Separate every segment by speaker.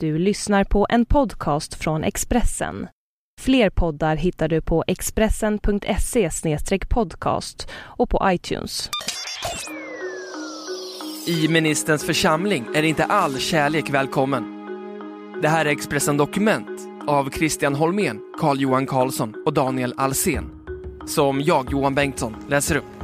Speaker 1: Du lyssnar på en podcast från Expressen. Fler poddar hittar du på expressen.se podcast och på iTunes.
Speaker 2: I ministerns församling är inte all kärlek välkommen. Det här är Expressen Dokument av Christian Holmén, Carl-Johan Karlsson och Daniel Alsen som jag, Johan Bengtsson, läser upp.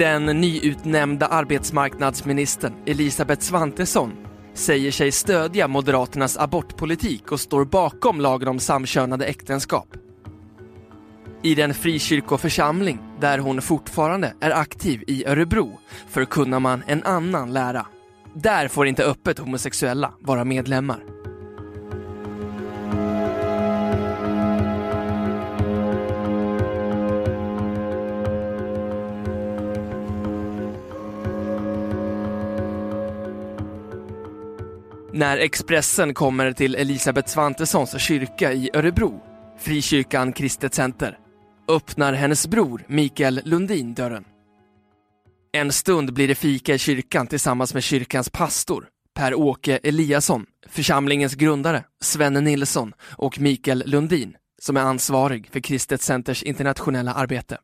Speaker 2: Den nyutnämnda arbetsmarknadsministern Elisabeth Svantesson säger sig stödja Moderaternas abortpolitik och står bakom lagen om samkönade äktenskap. I den frikyrkoförsamling där hon fortfarande är aktiv i Örebro förkunnar man en annan lära. Där får inte öppet homosexuella vara medlemmar. När Expressen kommer till Elisabeth Svantessons kyrka i Örebro, frikyrkan Kristet Center, öppnar hennes bror Mikael Lundin dörren. En stund blir det fika i kyrkan tillsammans med kyrkans pastor, Per-Åke Eliasson, församlingens grundare, Svenne Nilsson och Mikael Lundin, som är ansvarig för Kristet Centers internationella arbete.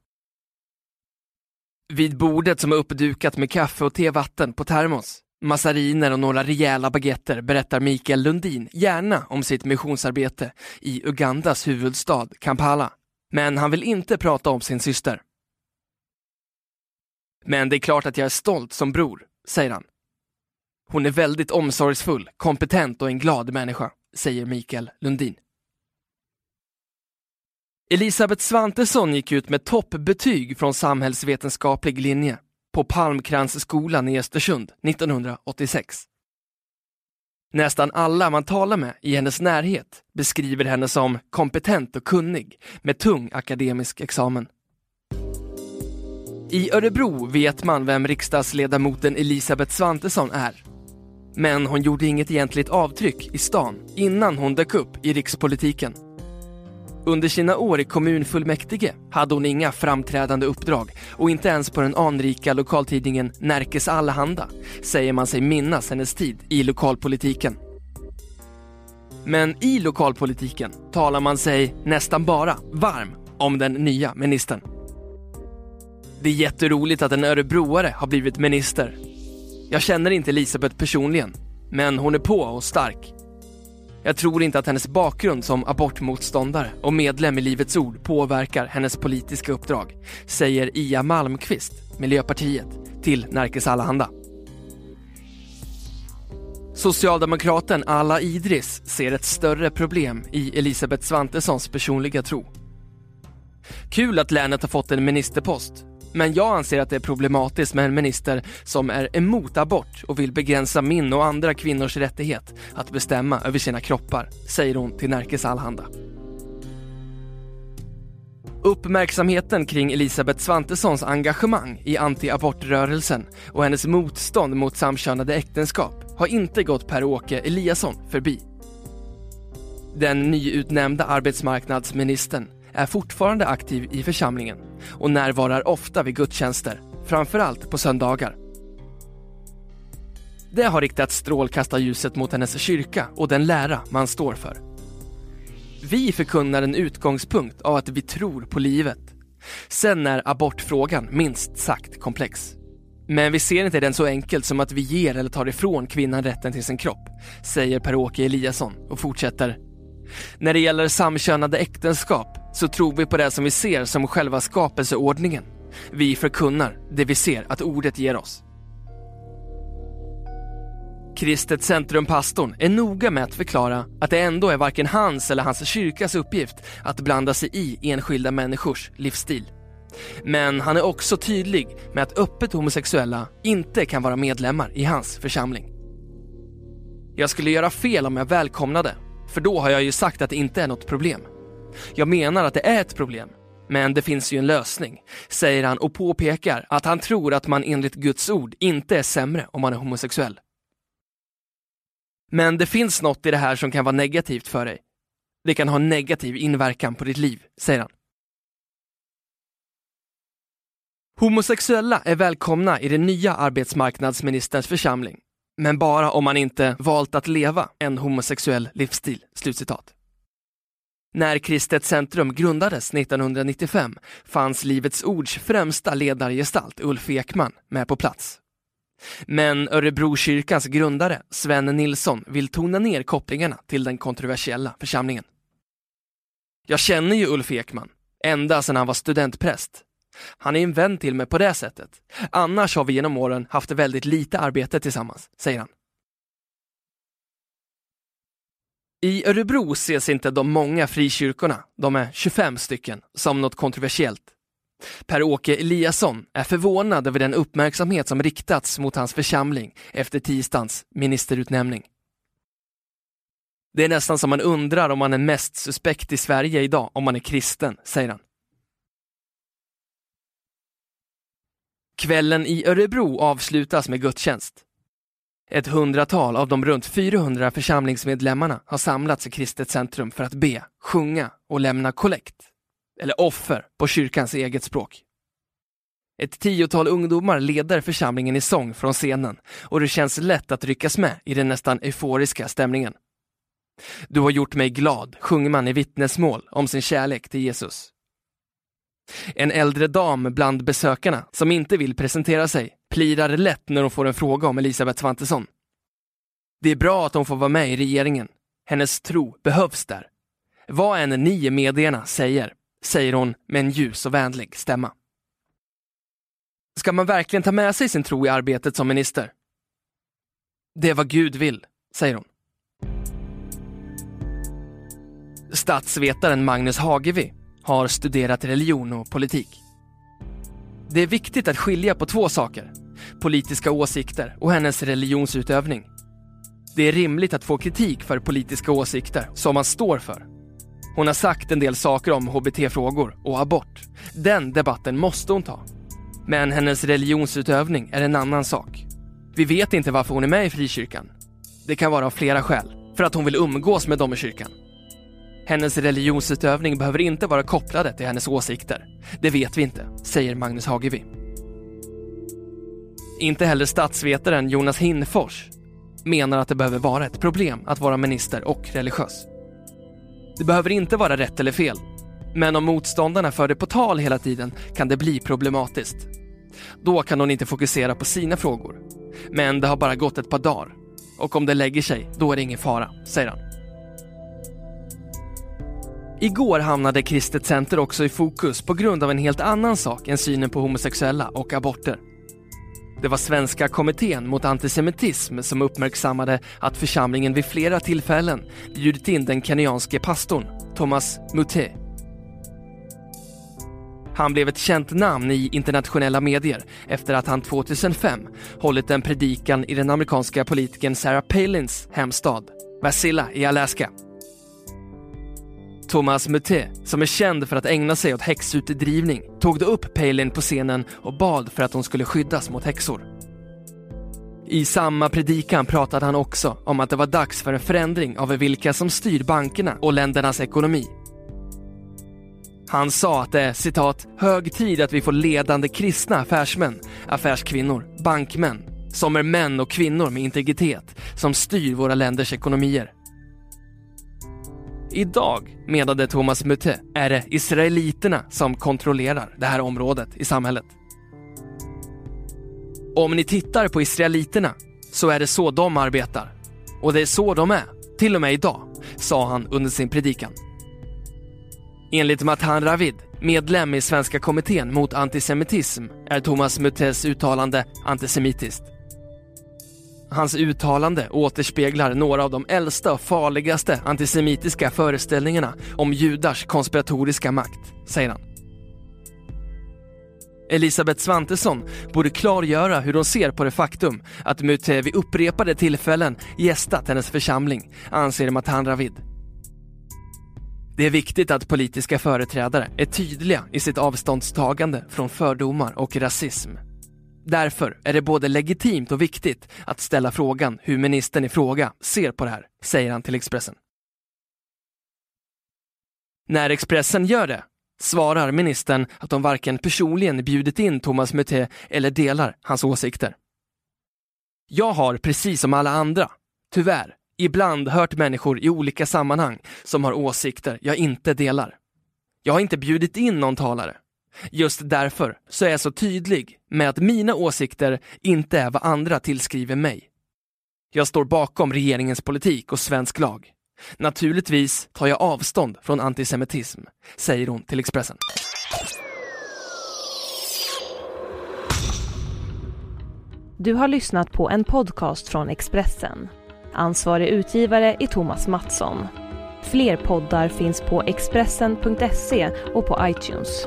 Speaker 2: Vid bordet som är uppdukat med kaffe och tevatten på termos massariner och några rejäla baguetter berättar Mikael Lundin gärna om sitt missionsarbete i Ugandas huvudstad Kampala. Men han vill inte prata om sin syster. Men det är klart att jag är stolt som bror, säger han. Hon är väldigt omsorgsfull, kompetent och en glad människa, säger Mikael Lundin. Elisabeth Svantesson gick ut med toppbetyg från samhällsvetenskaplig linje på Palmkransskolan i Östersund 1986. Nästan alla man talar med i hennes närhet beskriver henne som kompetent och kunnig med tung akademisk examen. I Örebro vet man vem riksdagsledamoten Elisabeth Svantesson är. Men hon gjorde inget egentligt avtryck i stan innan hon dök upp i rikspolitiken. Under sina år i kommunfullmäktige hade hon inga framträdande uppdrag och inte ens på den anrika lokaltidningen Närkes Allehanda säger man sig minnas hennes tid i lokalpolitiken. Men i lokalpolitiken talar man sig nästan bara varm om den nya ministern. Det är jätteroligt att en örebroare har blivit minister. Jag känner inte Elisabeth personligen, men hon är på och stark. Jag tror inte att hennes bakgrund som abortmotståndare och medlem i Livets Ord påverkar hennes politiska uppdrag, säger Ia Malmqvist, Miljöpartiet, till Närkes Allehanda. Socialdemokraten Alla Idris ser ett större problem i Elisabeth Svantessons personliga tro. Kul att länet har fått en ministerpost, men jag anser att det är problematiskt med en minister som är emot abort och vill begränsa min och andra kvinnors rättighet att bestämma över sina kroppar, säger hon till Närkes Allhanda. Uppmärksamheten kring Elisabeth Svantessons engagemang i antiabortrörelsen och hennes motstånd mot samkönade äktenskap har inte gått Per-Åke Eliasson förbi. Den nyutnämnda arbetsmarknadsministern är fortfarande aktiv i församlingen och närvarar ofta vid gudstjänster, framförallt på söndagar. Det har riktat strålkastarljuset mot hennes kyrka och den lära man står för. Vi förkunnar en utgångspunkt av att vi tror på livet. Sen är abortfrågan minst sagt komplex. Men vi ser inte den så enkelt som att vi ger eller tar ifrån kvinnan rätten till sin kropp, säger Per-Åke Eliasson och fortsätter. När det gäller samkönade äktenskap så tror vi på det som vi ser som själva skapelseordningen. Vi förkunnar det vi ser att ordet ger oss. Kristet Centrum-pastorn är noga med att förklara att det ändå är varken hans eller hans kyrkas uppgift att blanda sig i enskilda människors livsstil. Men han är också tydlig med att öppet homosexuella inte kan vara medlemmar i hans församling. Jag skulle göra fel om jag välkomnade, för då har jag ju sagt att det inte är något problem. Jag menar att det är ett problem, men det finns ju en lösning, säger han och påpekar att han tror att man enligt Guds ord inte är sämre om man är homosexuell. Men det finns något i det här som kan vara negativt för dig. Det kan ha negativ inverkan på ditt liv, säger han. Homosexuella är välkomna i den nya arbetsmarknadsministerns församling. Men bara om man inte valt att leva en homosexuell livsstil. Slutcitat. När Kristet Centrum grundades 1995 fanns Livets Ords främsta ledargestalt Ulf Ekman med på plats. Men Örebrokyrkans grundare Sven Nilsson vill tona ner kopplingarna till den kontroversiella församlingen. Jag känner ju Ulf Ekman, ända sedan han var studentpräst. Han är en vän till mig på det sättet. Annars har vi genom åren haft väldigt lite arbete tillsammans, säger han. I Örebro ses inte de många frikyrkorna, de är 25 stycken, som något kontroversiellt. Per-Åke Eliasson är förvånad över den uppmärksamhet som riktats mot hans församling efter tisdagens ministerutnämning. Det är nästan som man undrar om man är mest suspekt i Sverige idag om man är kristen, säger han. Kvällen i Örebro avslutas med gudstjänst. Ett hundratal av de runt 400 församlingsmedlemmarna har samlats i Kristet centrum för att be, sjunga och lämna kollekt, eller offer på kyrkans eget språk. Ett tiotal ungdomar leder församlingen i sång från scenen och det känns lätt att ryckas med i den nästan euforiska stämningen. Du har gjort mig glad, sjunger man i vittnesmål om sin kärlek till Jesus. En äldre dam bland besökarna, som inte vill presentera sig, plirar lätt när hon får en fråga om Elisabeth Svantesson. Det är bra att hon får vara med i regeringen. Hennes tro behövs där. Vad än ni i medierna säger, säger hon med en ljus och vänlig stämma. Ska man verkligen ta med sig sin tro i arbetet som minister? Det är vad Gud vill, säger hon. Statsvetaren Magnus Hagevi har studerat religion och politik. Det är viktigt att skilja på två saker, politiska åsikter och hennes religionsutövning. Det är rimligt att få kritik för politiska åsikter som man står för. Hon har sagt en del saker om hbt-frågor och abort. Den debatten måste hon ta. Men hennes religionsutövning är en annan sak. Vi vet inte varför hon är med i frikyrkan. Det kan vara av flera skäl. För att hon vill umgås med dem i kyrkan. Hennes religionsutövning behöver inte vara kopplade till hennes åsikter. Det vet vi inte, säger Magnus Hagevi. Inte heller statsvetaren Jonas Hinfors menar att det behöver vara ett problem att vara minister och religiös. Det behöver inte vara rätt eller fel, men om motståndarna för det på tal hela tiden kan det bli problematiskt. Då kan hon inte fokusera på sina frågor. Men det har bara gått ett par dagar och om det lägger sig, då är det ingen fara, säger han. Igår hamnade Kristet Center också i fokus på grund av en helt annan sak än synen på homosexuella och aborter. Det var Svenska kommittén mot antisemitism som uppmärksammade att församlingen vid flera tillfällen bjudit in den kenyanske pastorn Thomas Muté. Han blev ett känt namn i internationella medier efter att han 2005 hållit en predikan i den amerikanska politikern Sarah Palins hemstad, Wasilla i Alaska. Thomas Muté, som är känd för att ägna sig åt häxutdrivning, tog då upp Palin på scenen och bad för att hon skulle skyddas mot häxor. I samma predikan pratade han också om att det var dags för en förändring av vilka som styr bankerna och ländernas ekonomi. Han sa att det är citat, hög tid att vi får ledande kristna affärsmän, affärskvinnor, bankmän, som är män och kvinnor med integritet, som styr våra länders ekonomier. Idag, menade Thomas Mutte, är det israeliterna som kontrollerar det här området i samhället. Om ni tittar på israeliterna så är det så de arbetar. Och det är så de är, till och med idag, sa han under sin predikan. Enligt Matan Ravid, medlem i Svenska kommittén mot antisemitism, är Thomas Mutes uttalande antisemitiskt. Hans uttalande återspeglar några av de äldsta och farligaste antisemitiska föreställningarna om judars konspiratoriska makt, säger han. Elisabeth Svantesson borde klargöra hur hon ser på det faktum att Muté vid upprepade tillfällen gästat hennes församling, anser Matan Ravid. Det är viktigt att politiska företrädare är tydliga i sitt avståndstagande från fördomar och rasism. Därför är det både legitimt och viktigt att ställa frågan hur ministern i fråga ser på det här, säger han till Expressen. När Expressen gör det svarar ministern att de varken personligen bjudit in Thomas Muté eller delar hans åsikter. Jag har, precis som alla andra, tyvärr, ibland hört människor i olika sammanhang som har åsikter jag inte delar. Jag har inte bjudit in någon talare. Just därför så är jag så tydlig med att mina åsikter inte är vad andra tillskriver mig. Jag står bakom regeringens politik och svensk lag. Naturligtvis tar jag avstånd från antisemitism, säger hon till Expressen.
Speaker 1: Du har lyssnat på en podcast från Expressen. Ansvarig utgivare är Thomas Mattsson. Fler poddar finns på Expressen.se och på iTunes.